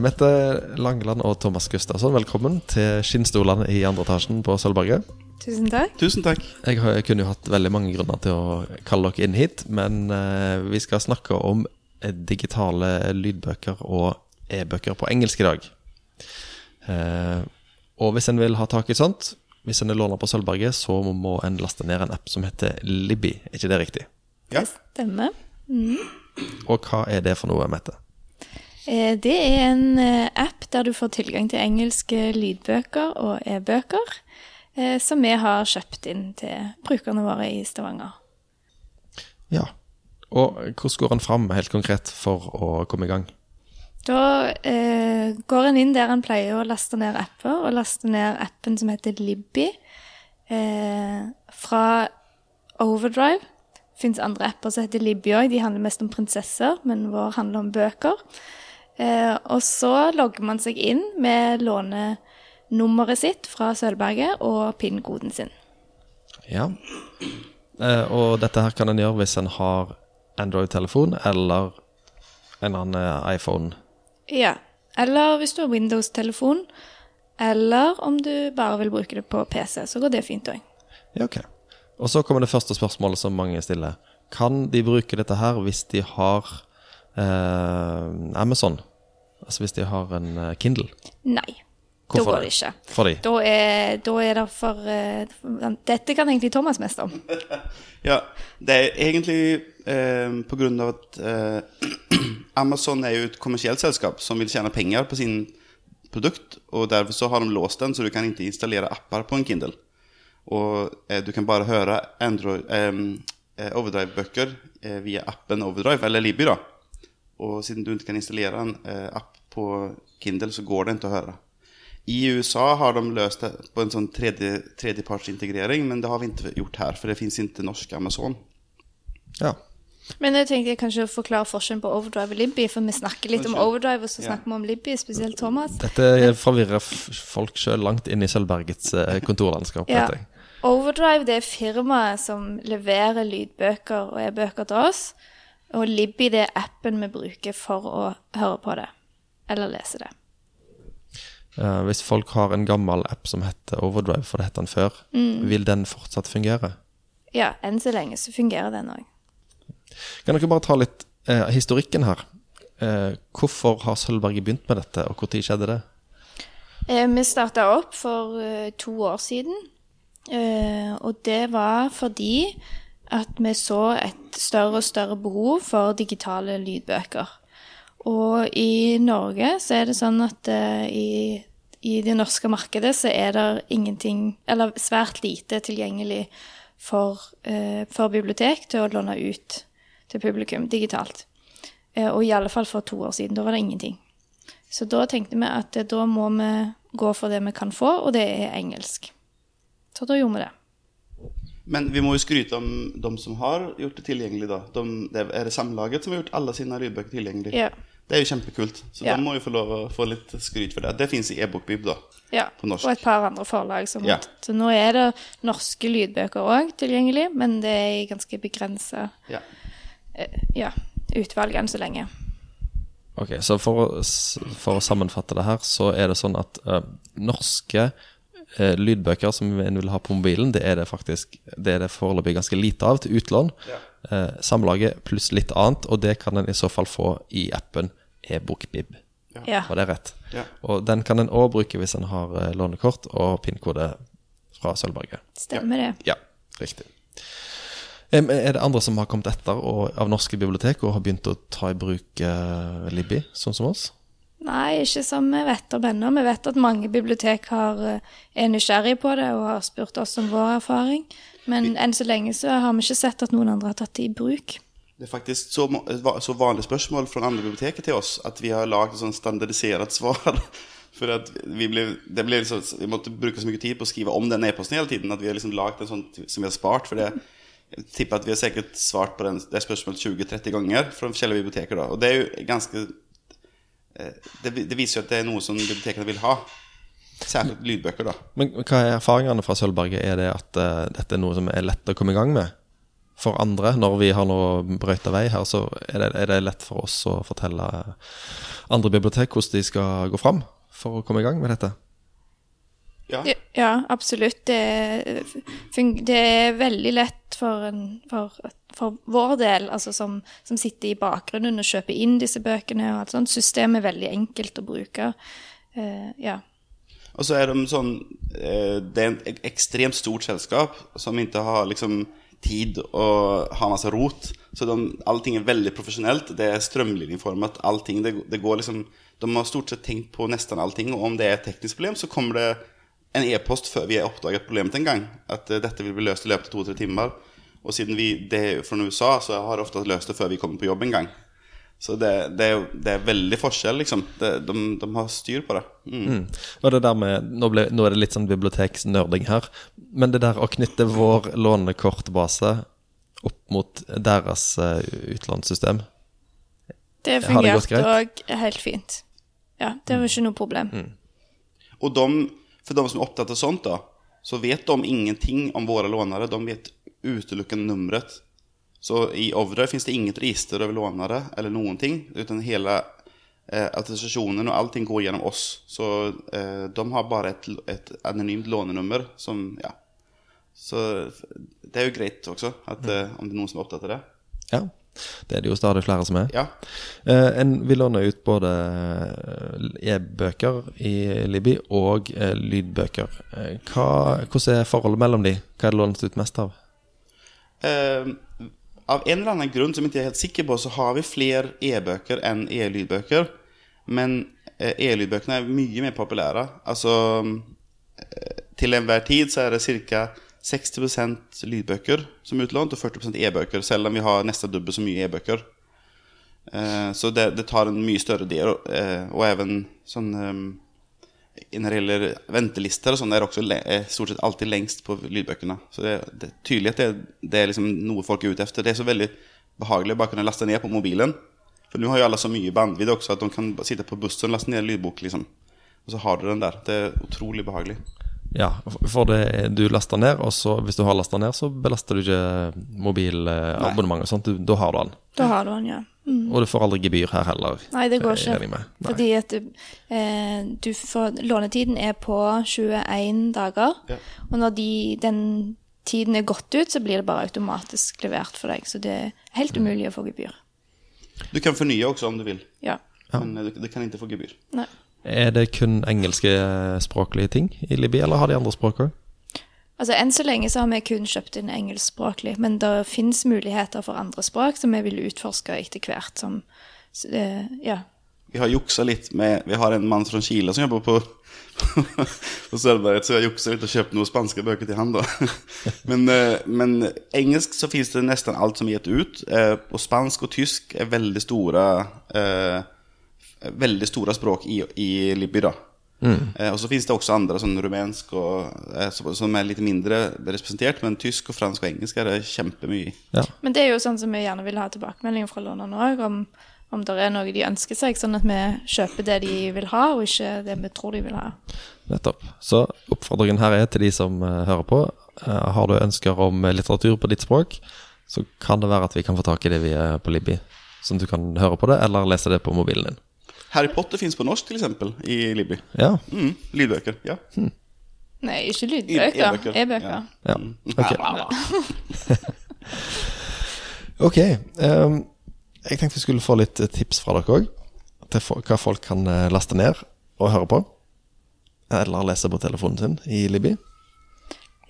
Mette Langeland og Thomas Gustavsson, velkommen til skinnstolene i andre etasjen på Sølvberget. Tusen takk. Tusen takk. Jeg, har, jeg kunne jo hatt veldig mange grunner til å kalle dere inn hit, men eh, vi skal snakke om eh, digitale lydbøker og e-bøker på engelsk i dag. Eh, og hvis en vil ha tak i sånt, hvis en er låner på Sølvberget, så må en laste ned en app som heter Libby. Er ikke det riktig? Ja. Det stemmer. Og hva er det for noe, Mette? Eh, Det er en eh, app der du får tilgang til engelske lydbøker og e-bøker, eh, som vi har kjøpt inn til brukerne våre i Stavanger. Ja. Og hvordan går en fram helt konkret for å komme i gang? Da eh, går en inn der en pleier å laste ned apper, og laste ned appen som heter Libby eh, fra Overdrive. Fins andre apper som heter Libby òg. De handler mest om prinsesser, men vår handler om bøker. Eh, og så logger man seg inn med lånenummeret sitt fra Sølvberget og PIN-koden sin. Ja. Eh, og dette her kan en gjøre hvis en har Android-telefon eller en annen eh, iPhone. Ja. Eller hvis du har Windows-telefon, eller om du bare vil bruke det på PC, så går det fint òg. Ja, ok. Og så kommer det første spørsmålet som mange stiller. Kan de bruke dette her hvis de har eh, Amazon? Altså hvis de har en eh, Kindle? Nei. Hvorfor da går det? ikke. Fordi Da er, da er det for uh, Dette kan egentlig Thomas mest om. Ja, det er egentlig uh, på grunn av at uh, Amazon er jo et kommersielt selskap som vil tjene penger på sin produkt, og derfor så har de låst den, så du kan ikke installere apper på en Kindle. Og uh, du kan bare høre Android, um, Overdrive-bøker via appen Overdrive, eller Libby da. Og siden du ikke kan installere en eh, app på Kindle, så går det ikke å høre. I USA har de løst det på en sånn tredje, tredjepartsintegrering, men det har vi ikke gjort her, for det fins ikke norsk Amazon. Ja. Men jeg tenkte jeg kanskje forklare forskjellen på Overdrive og Libby, for vi snakker litt om Overdrive, og så snakker vi om Libby, spesielt Thomas. Dette forvirrer folk sjøl langt inn i Sølvbergets eh, kontorlandskap. Ja. vet jeg. Overdrive det er firmaet som leverer lydbøker og e-bøker til oss. Og Libby det er appen vi bruker for å høre på det. Eller lese det. Uh, hvis folk har en gammel app som heter Overdrive, for det het den før, vil den fortsatt fungere? Ja, enn så lenge så fungerer den òg. Kan dere bare ta litt uh, historikken her? Uh, hvorfor har Sølvberget begynt med dette, og når skjedde det? Vi starta opp for to år siden. Og det var fordi at vi så et større og større behov for digitale lydbøker. Og i Norge så er det sånn at uh, i, i det norske markedet så er det ingenting, eller svært lite tilgjengelig for, uh, for bibliotek til å låne ut til publikum digitalt. Uh, og i alle fall for to år siden. Da var det ingenting. Så da tenkte vi at da må vi gå for det vi kan få, og det er engelsk. Så da gjorde vi det. Men vi må jo skryte om de som har gjort det tilgjengelig. da. De, det er det Samlaget som har gjort alle sine lydbøker tilgjengelig. Ja. Det er jo kjempekult. Så Ja. de må jo få lov å få litt skryt for det. Det fins i e-bokbib, da. ja. På norsk. Og et par andre forlag. Som, Ja. Så nå er det norske lydbøker òg tilgjengelig, men det er i ganske begrensa Ja. ja, utvalg enn så lenge. Ok, så for å, for å sammenfatte det her, så er det sånn at uh, norske eh, lydbøker som en vil ha på mobilen, det er det faktisk Det er det foreløpig ganske lite av til utlån. Eh, samlaget pluss litt annet, og det kan en i så fall få i appen e-bokbib. Ja. Var det rett? Ja. Og den kan en òg bruke hvis en har eh, lånekort og PIN-kode fra Sølvberget. Stemmer det. Ja, riktig. Er det andre som har kommet etter og, av norske bibliotek og har begynt å ta i bruk eh, Libby, sånn som oss? Nei, ikke som vi vet om ennå. Vi vet at mange bibliotek har, eh, er nysgjerrige på det og har spurt oss om vår erfaring. Men enn så lenge så har vi ikke sett at noen andre har tatt det i bruk. Det er faktisk så, et så vanlig spørsmål fra andre biblioteker til oss at vi har lagd et sånn standardisert svar. For at vi, ble, det ble liksom, vi måtte bruke så mye tid på å skrive om den e-posten hele tiden at vi har liksom lagd en sånn som vi har spart. For det, jeg tipper at vi har sikkert svart på den, det spørsmålet 20-30 ganger fra forskjellige biblioteker. Da. Og det er jo ganske eh, det, det viser jo at det er noe som bibliotekene vil ha. Særlig lydbøker, da. Men hva er erfaringene fra Sølvberget? Er det at uh, dette er noe som er lett å komme i gang med for andre, når vi har nå brøyta vei her, så er det, er det lett for oss å fortelle andre bibliotek hvordan de skal gå fram for å komme i gang med dette. Ja. Ja, absolutt. Det, det er veldig lett for, en, for, for vår del, altså som, som sitter i bakgrunnen og kjøper inn disse bøkene og alt sånt. Systemet er veldig enkelt å bruke. Uh, ja. Og så er de sånn eh, Det er et ekstremt stort selskap som ikke har liksom tid og har masse rot. Så de, allting er veldig profesjonelt. Det er strømlinjeformet. Allting, det, det går liksom De har stort sett tenkt på nesten allting. Og om det er et teknisk problem, så kommer det en e-post før vi har oppdaget problemet en gang. At eh, dette vil bli løst i løpet av to-tre timer. Og siden vi, det er fra USA, så har det ofte løst det før vi kommer på jobb en gang. Så det, det, er, det er veldig forskjell, liksom. Det, de, de har styr på det. Mm. Mm. Og det der med, nå, ble, nå er det litt sånn biblioteksnerding her, men det der å knytte vår lånekortbase opp mot deres uh, utlånssystem Det fungerte òg helt fint. Ja, det var ikke noe problem. Og de, for de som er opptatt av sånt da, så vet de ingenting om våre lånere. De vet utelukkende numret. Så i Ovre finns det inget register över lånare eller någonting. Utan hela eh, attestasjonen och allting går genom oss. Så eh, de har bara ett, ett anonymt lånenummer som, ja. Så det er jo greit også, at, eh, om det er noen som er opptatt av det. Ja, det er det jo stadig flere som er. Ja. Eh, en vil låne ut både eh, e-bøker i Libby og eh, lydbøker. Hva, hvordan er forholdet mellom de? Hva er det lånt ut mest av? Eh, av en eller annen grunn som jeg ikke er helt sikker på, så har vi flere e-bøker enn e-lydbøker. Men eh, e-lydbøkene er mye mer populære. Altså eh, Til enhver tid så er det ca. 60% lydbøker som er utlånt, og 40% e-bøker, selv om vi har nesten dobbelt så mye e-bøker. Eh, så det, det tar en mye større del, eh, og even sånn eh, når det gjelder ventelister og sånn, er også er stort sett alltid lengst på lydbøkene. Så det, det er tydelig at det, det er liksom noe folk er ute efter. Det er så veldig behagelig å bare kunne laste ned på mobilen. For nå har jo alle så mye bandvidd også at de kan sitte på bussen og laste ned en lydbok, liksom. Og så har du den der. Det er utrolig behagelig. Ja, for det, du laster ned, og så hvis du har lasta ned, så belaster du ikke mobilabonnement og sånt. Da har du den. Da har du den, ja. Mm. Og du får aldri gebyr her heller. Nei, det går ikke. Fordi at du, eh, du får, lånetiden er på 21 dager. Ja. Og når de, den tiden er gått ut, så blir det bare automatisk levert for deg. Så det er helt umulig å få gebyr. Du kan fornye også om du vil, Ja. men eh, du, du kan ikke få gebyr. Nei. Er det kun engelske språklige ting i Libya, eller har de andre språk òg? Altså Enn så lenge så har vi kun kjøpt inn engelskspråklig, men det fins muligheter for andre språk som vi vil utforske etter hvert. som eh, Ja. Vi har juksa litt med Vi har en mann fra Chile som jobber på på Sølvberget, så jeg juksa litt og kjøpte noen spanske bøker til han da. Men, uh, men engelsk så finnes det nesten alt som er gitt ut. Uh, Og spansk og tysk er veldig store Veldig store språk i, i Libby da. Eh, Og så finnes det også andre, sånn rumensk og, eh, som- er litt mindre representert, men tysk og fransk og engelsk er det kjempemye i. Ja. Men det er jo sånn som vi gjerne vil ha tilbakemeldinger fra lånerne òg, om, om det er noe de ønsker seg, sånn at vi kjøper det de vil ha, og ikke det vi tror de vil ha. Nettopp. Så oppfordringen her er til de som eh, hører på. Har du ønsker om litteratur på ditt språk, så kan det være at vi kan få tak i det vi er på Libby. Sånn at du kan høre på det, eller lese det på mobilen din. Harry Potter finnes på norsk, eksempel, i Libby. Ja. Mm, lydbøker, ja. Nei, ikke E- lydbøker. e-bøker. E-bøker. ja. Mm. Ok. Ok. um, jeg tenkte vi skulle få litt eh, tips fra dere òg. Til hva folk kan eh, laste ned og høre på. Eller lese på telefonen sin i Libby.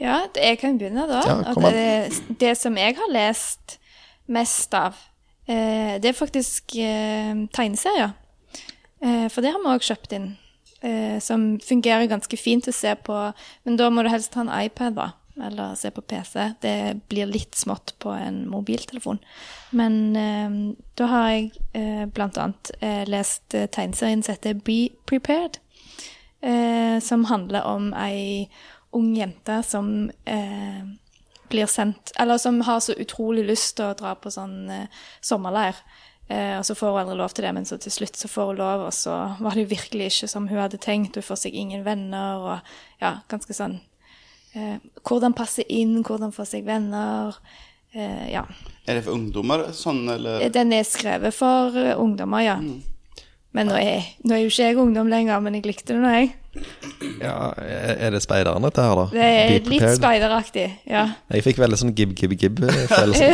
Ja, jeg kan begynne da. Ja, det, det som jeg har lest mest av, eh, det er faktisk eh, tegneserier. Eh, for det har vi òg kjøpt inn. Eh, som fungerer ganske fint å se på, men da må du helst ha en iPad, da. Eller se på PC. Det blir litt smått på en mobiltelefon. Men eh, da har jeg eh, eh, lest tegneserien som heter Be Prepared som handler om ei ung jente som blir sendt Eller som har så utrolig lyst til å dra på sånn sommerleir. Eh, og så får hun aldri lov til det, men så til slutt så får hun lov, og så var det jo virkelig ikke som hun hadde tenkt. Hun får seg ingen venner, og ja, ganske sånn eh, Hvordan passe inn, hvordan få seg venner. Eh, ja. Er det for ungdommer sånn, eller? Den er skrevet for eh, ungdommer, ja. Men nå er, nå er jo ikke jeg ungdom lenger, men jeg likte det nå, jeg. Ja, er det speideren dette her, da? Det er litt speideraktig, ja. Jeg fikk veldig sånn gib-gib-gib-følelse.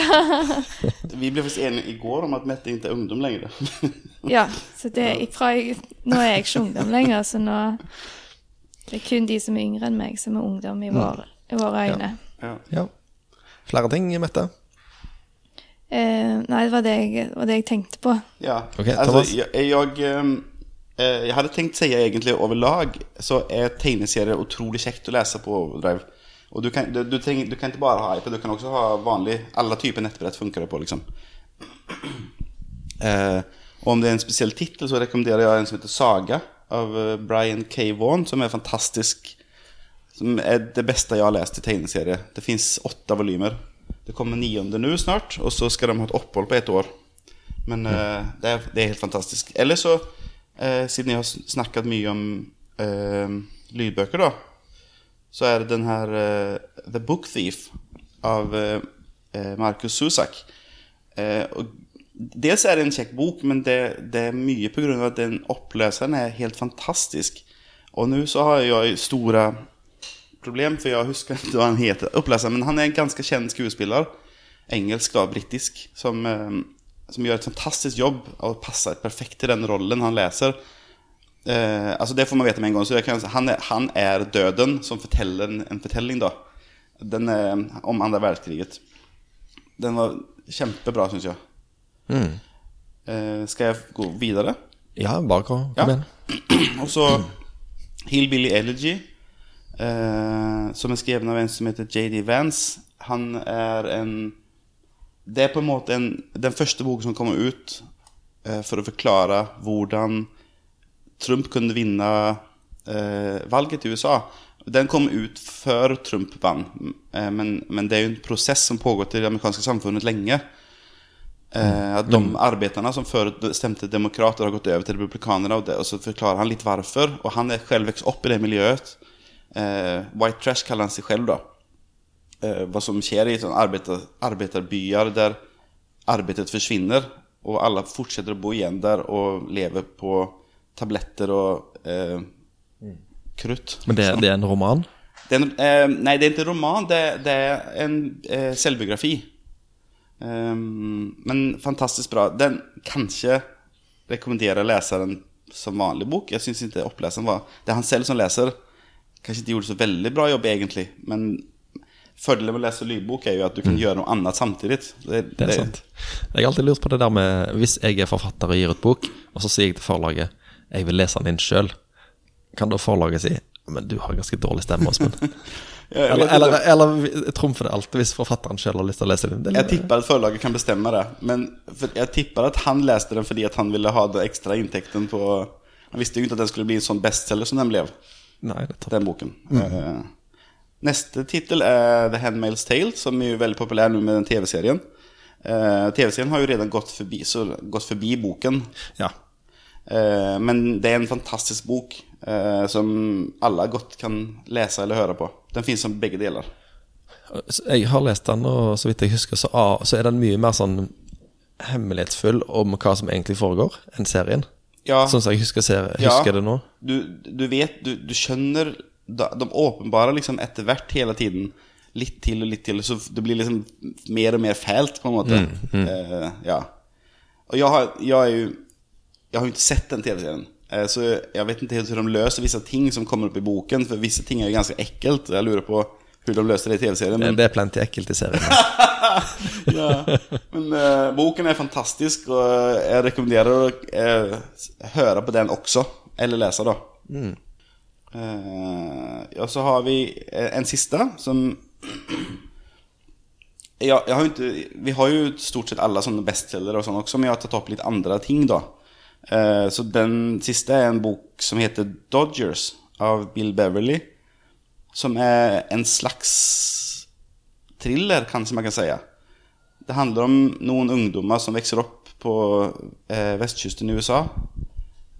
Vi ble faktisk enige i går om at Mette ikke er ungdom lenger. Ja, så det er fra jeg, Nå er jeg ikke ungdom lenger, så nå Det er kun de som er yngre enn meg, som er ungdom i våre, i våre øyne. ja. Ja. Flere ting, Mette? Eh, nei, det var det, jeg, det var det jeg tenkte på. Ja, okay, altså, jeg, jeg, eh, jeg hadde tenkt si egentlig overlag så er tegneserier utrolig kjekt å lese på Overdrive. Og du kan, du, du, trenger, du kan ikke bare ha iPad, du kan også ha vanlig Alle typer nettbrett funker det på, liksom. Eh, og om det er en spesiell tittel, så rekommenderer jeg en som heter Saga av eh, Brian K. Vaughan, som er fantastisk. Som er det beste jeg har lest i tegneserie. Det fins åtte volymer. Det kommer nionde nå snart, og så skal de ha et opphold på ett år. Men eh, det, er, det er helt fantastisk. Eller så, eh, siden jeg har snakket mye om eh, lydbøker, da, så er det den her eh, The Book Thief av eh, eh, Markus Susak. Eh, og dels er det en kjekk bok, men det, det er mye av at den oppleseren er helt fantastisk. Og nå så har jeg store problem, for jeg husker ikke hva han heter, oppleseren, men han er en ganske kjent skuespiller, engelsk da, britisk, som, som gjør et fantastisk jobb og passer perfekt til den rollen han leser. Eh, altså Det får man vite med en gang. Så kan, han, er, han er døden som forteller en, en fortelling da Den er om andre verdenskriget. Den var kjempebra, syns jeg. Eh, skal jeg gå videre? Ja, bare kom, Ja. kom igjen. Og så Hillbilly Elegy, eh, som er skrevet av en som heter JD Vance. Han er en Det er på en måte en, den første boken som kommer ut eh, for å forklare hvordan Trump kunne vinne eh, valget i USA. Den kom ut før Trump vant, eh, men, men det er jo en prosess som pågått i det amerikanske samfunnet lenge. Eh, at de arbeiderne som før stemte demokrater har gått over til republikanere. og, det, og så forklarer han litt hvorfor. Og han er selv vokst opp i det miljøet. Eh, white trash kaller han seg selv da. Eh, hva som skjer i sånne arbetar, arbetarbyer der arbeidet forsvinner, og alle fortsetter å bo igjen der og leve på tabletter og eh, krutt. Men det, det er en roman? Det er en, eh, nei, det er ikke en roman, det, det er en eh, selvbiografi. Um, men fantastisk bra. Den kanskje rekommenderer leseren som vanlig bok. Jeg syns ikke oppleseren var Det er han selv som leser. Kanskje ikke gjorde så veldig bra jobb, egentlig. Men fordelen med å lese lydbok er jo at du kan gjøre noe annet samtidig. Det, Det er sant. Jeg har alltid lurt på det der med Hvis jeg er forfatter og gir ut bok, og så sier jeg til forlaget jeg vil lese den inn sjøl, kan da forlaget si men du har ganske dårlig stemme, Åsmund? Ja, eller, eller, eller trumfer det alltid hvis forfatteren sjøl har lyst til å lese den? Det Jeg tipper at forlaget kan bestemme det. Men for, jeg tipper at han leste den fordi at han ville ha den ekstra inntekten på Han visste jo ikke at den skulle bli en sånn bestselger som den ble. Nei, det den boken. Eh, neste tittel er The Handmaid's Tale, som er jo veldig populær nå med den TV-serien. Uh, TV-serien har jo redan gått forbi, så, gått forbi boken. Ja. Uh, men det er en fantastisk bok uh, som alle godt kan lese eller høre på. Den finnes som begge deler. Jeg har lest den, og så vidt jeg husker, så, ah, så er den mye mer sånn hemmelighetsfull om hva som egentlig foregår, enn serien. Ja, Sånn som jeg husker, ser, Ja. det nå. du, du vet, du, du skjønner De åpenbarer liksom etter hvert hele tiden litt til og litt til, så det blir liksom mer og mer fælt, på en måte. Eh, ja. Og jeg har, jeg er jo Jeg har jo ikke sett den TV-serien. Eh, så jeg vet ikke helt hvordan de løser visse ting som kommer opp i boken, for visse ting er jo ganske ekkelt. Jeg lurer på hvordan de løser det i TV-serien. Men, det er plenty ekkelt i serien. ja. men eh, boken er fantastisk, og jeg rekommenderer å eh, høre på den også. Eller lese, da. Eh, ja, så har vi eh, en siste som ja, har ikke, Vi har jo stort sett alle sånne bestselgere og sånn også, men jeg har tatt opp litt andre ting, da. Eh, så den siste er en bok som heter 'Dodgers' av Bill Beverly. Som er en slags thriller, kanskje man kan si. Det handler om noen ungdommer som vokser opp på eh, vestkysten i USA.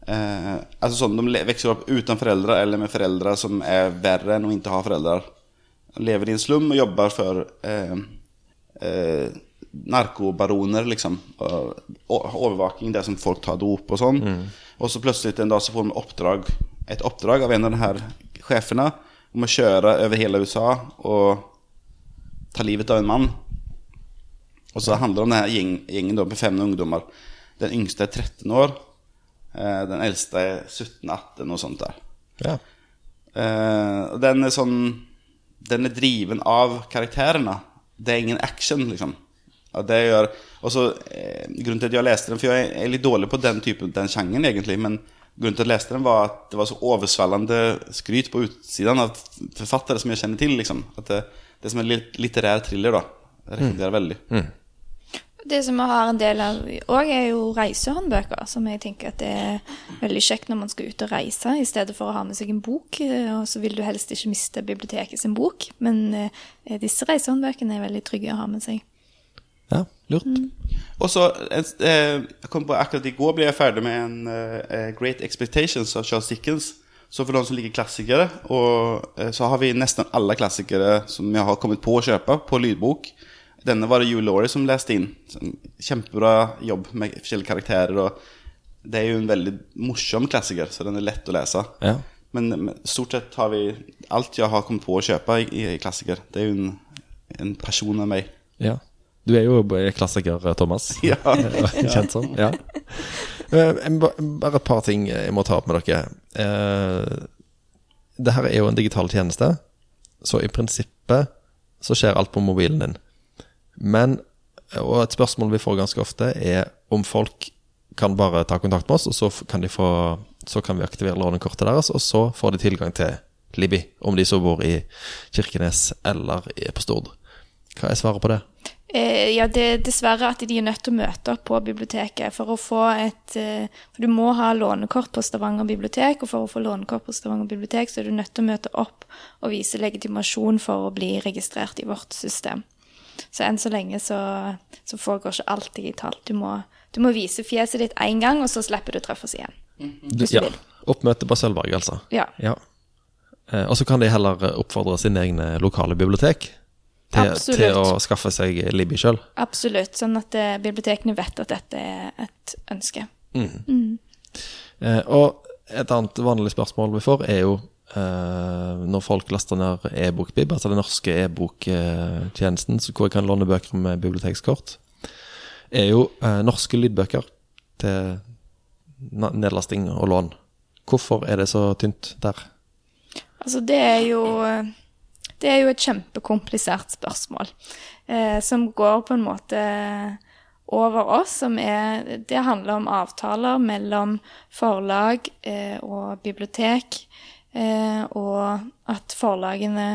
Eh, altså sånn, De vokser opp uten foreldre eller med foreldre som er verre enn å ikke ha foreldre. De lever i en slum og jobber for eh, eh, narkobaroner, liksom. Overvåking der som folk tar dop og sånn. Og så plutselig en dag så får de oppdrag, et oppdrag av en av de her sjefene om å kjøre over hele USA og ta livet av en mann. Og så handler det om den her gjeng, gjengen da, med fem ungdommer. Den yngste er 13 år. Eh, den eldste er 17-18, noe sånt der. Ja. Eh, den er sånn Den er driven av karakterene. Det er ingen action, liksom. Det gjør også, eh, Grunnen til at jeg leste den For jeg er litt dårlig på den typen Den sjangeren, egentlig. Men grunnen til at jeg leste den, var at det var så oversvellende skryt på utsiden av forfattere som jeg kjenner til. liksom At det, det som er litt litterær thriller, da. Jeg mm. veldig. Det som vi har en del av òg, er jo reisehåndbøker. Som jeg tenker at det er veldig kjekt når man skal ut og reise, i stedet for å ha med seg en bok. eh, Og så vil du helst ikke miste biblioteket sin bok. Men eh, disse reisehåndbøkene er veldig trygge å ha med seg. ja, lurt. Og så eh, Jeg kom på akkurat i går ble jeg ferdig med en eh, Great Expectations av Charles Dickens. Så for de som liker klassikere, og eh, så har vi nesten alle klassikere som jeg har kommet på å kjøpe på lydbok. Denne var det Hugh Laurie som leste inn. Kjempebra jobb med forskjellige karakterer. Og det er jo en veldig morsom klassiker, så den er lett å lese. Ja. Men men stort sett har vi alt jeg har kommet på å kjøpe i, i klassiker. Det er jo en, en person av meg. ja. Du er jo klassiker, Thomas. Ja. Kjent sånn. Ja. Eh, Bare et par ting jeg må ta opp med dere. Dette er jo en digital tjeneste, så i prinsippet så skjer alt på mobilen din. Men, og et spørsmål vi får ganske ofte, er om folk kan bare ta kontakt med oss, og så kan, få, så kan vi aktivere lånekortet deres, og så får de tilgang til Libby, om de så bor i Kirkenes eller på Stord. Hva er svaret på det? Eh, ja, det er dessverre at de er nødt til å møte opp på biblioteket for å få et eh, For du må ha lånekort på Stavanger bibliotek, og for å få lånekort på Stavanger bibliotek, så er du nødt til å møte opp og vise legitimasjon for å bli registrert i vårt system. Så enn så lenge så, så foregår ikke alt digitalt. Du må, du må vise fjeset ditt én gang, og så slipper du å treffe oss igjen. Du Ja. Oppmøte på Sølvberg, altså. Ja. Ja. Eh, og så kan de heller eh, oppfordre sine egne lokale bibliotek til, til å skaffe seg Libby sjøl. Absolutt. Sånn at eh, bibliotekene vet at dette er et ønske. Eh, og et annet vanlig spørsmål vi får, er jo når folk laster ned e-bokbib, altså den norske e-boktjenesten, hvor jeg kan låne bøker med bibliotekskort, er jo eh, norske lydbøker til nedlasting og lån. Hvorfor er det så tynt der? Altså, det er jo Det er jo et kjempekomplisert spørsmål. Eh, som går på en måte over oss, som er Det handler om avtaler mellom forlag eh, og bibliotek, eh, og at forlagene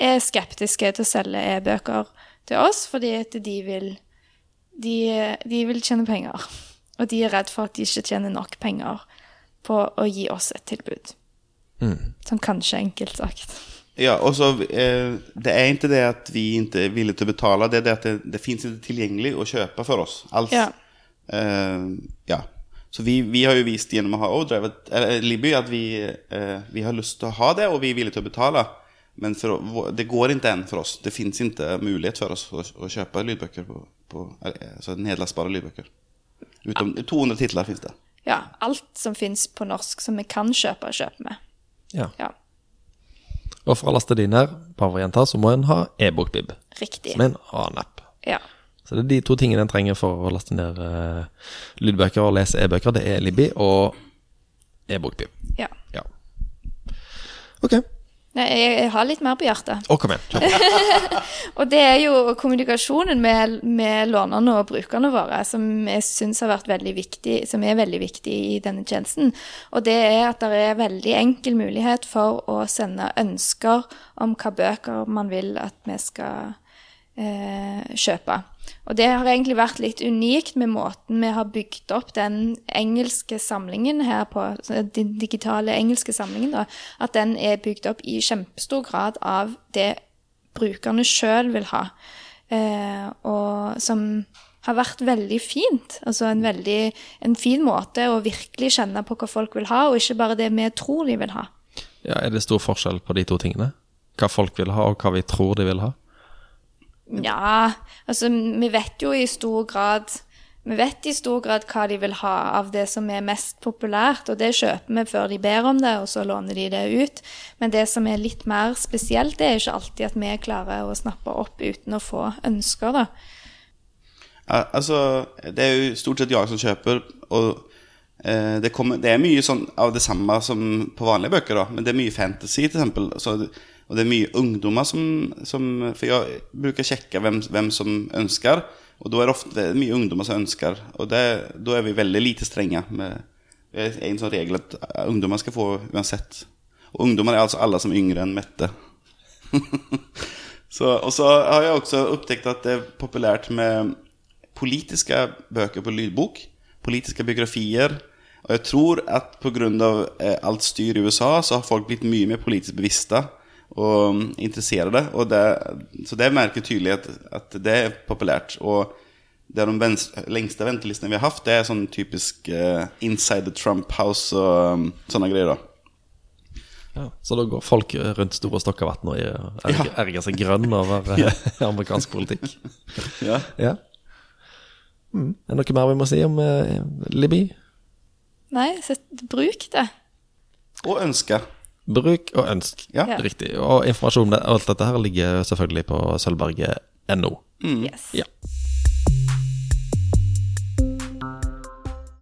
er skeptiske til å selge e-bøker til oss, fordi at de vil de, de vil tjene penger. Og de er redd for at de ikke tjener nok penger på å gi oss et tilbud. Sånn kanskje enkelt sagt. Ja, og så, eh, det er ikke det at vi ikke er villige til å betale, det er det at det, det fins ikke tilgjengelig å kjøpe for oss alls. Ja. Eh, ja. Så vi, vi har jo vist gjennom å ha overdrive att- eller Libby, at vi, eh, vi har lyst til å ha det og vi er villige til å betale. Men for, det går ikke enn for oss. Det fins ikke mulighet for oss å, å kjøpe lydbøker på, på, altså nedlastbare lydbøker. Utom 200 titler fins det. Ja, alt som fins på norsk som vi kan kjøpe, kjøper vi. Ja. Ja, Og for å laste dine på varianter, så må en ha e-bokbib, riktig. som er en annen app. Ja. Så det er de to tingene en trenger for å laste ned uh, lydbøker og lese e-bøker. Det er Libby og e-bokbib. ja. Ja. Ok. Nei, jeg har litt mer på hjertet. Å, kom igjen. Og det er jo kommunikasjonen med, med lånerne og brukerne våre som jeg syns har vært veldig viktig, som er veldig viktig i denne tjenesten. Og det er at det er veldig enkel mulighet for å sende ønsker om hva bøker man vil at vi skal eh, kjøpe. Og det har egentlig vært litt unikt med måten vi har bygd opp den engelske samlingen her på, den digitale engelske samlingen, da, at den er bygd opp i kjempestor grad av det brukerne sjøl vil ha. Eh, og som har vært veldig fint. Altså en veldig en fin måte å virkelig kjenne på hva folk vil ha, og ikke bare det vi tror de vil ha. Ja, er det stor forskjell på de to tingene? Hva folk vil ha, og hva vi tror de vil ha? Ja, altså vi vet jo i stor grad Vi vet i stor grad hva de vil ha av det som er mest populært, og det kjøper vi før de ber om det, og så låner de det ut. Men det som er litt mer spesielt, det er ikke alltid at vi klarer å snappe opp uten å få ønsker, da. Altså, det er jo stort sett jeg som kjøper, og det, kommer, det er mye sånn av det samme som på vanlige bøker, da. Men det er mye fantasy, til. Så, og det er mye ungdommer som, som For jeg bruker sjekke hvem, hvem som ønsker, og da er det ofte mye ungdommer som ønsker. Og det, da er vi veldig lite strenge. Med, det er en sånn regel at ungdommer skal få uansett. Og ungdommer er altså alle som er yngre enn Mette. så, og så har jeg også oppdaget at det er populært med politiske bøker på lydbok. Politiske biografier. Og jeg tror at pga. Eh, alt styr i USA, så har folk blitt mye mer politisk bevisste og mm, interesserte. Og det, så det merker tydelig at, at, det er populært. Og det er de venstre, lengste ventelistene vi har hatt, det er sånn typisk uh, Inside the Trump House og um, sånne greier. da ja, så da går folk rundt Store Stokkavatn og erger, erger seg grønn over ja. amerikansk politikk? ja. ja. Mm. Er det noe mer vi må si om uh, Libby? Nei, så bruk det. Og ønske. Bruk og ønsk. Ja. Riktig. Og informasjon om alt dette her ligger selvfølgelig på sølvberget.no. Mm. Yes. Ja.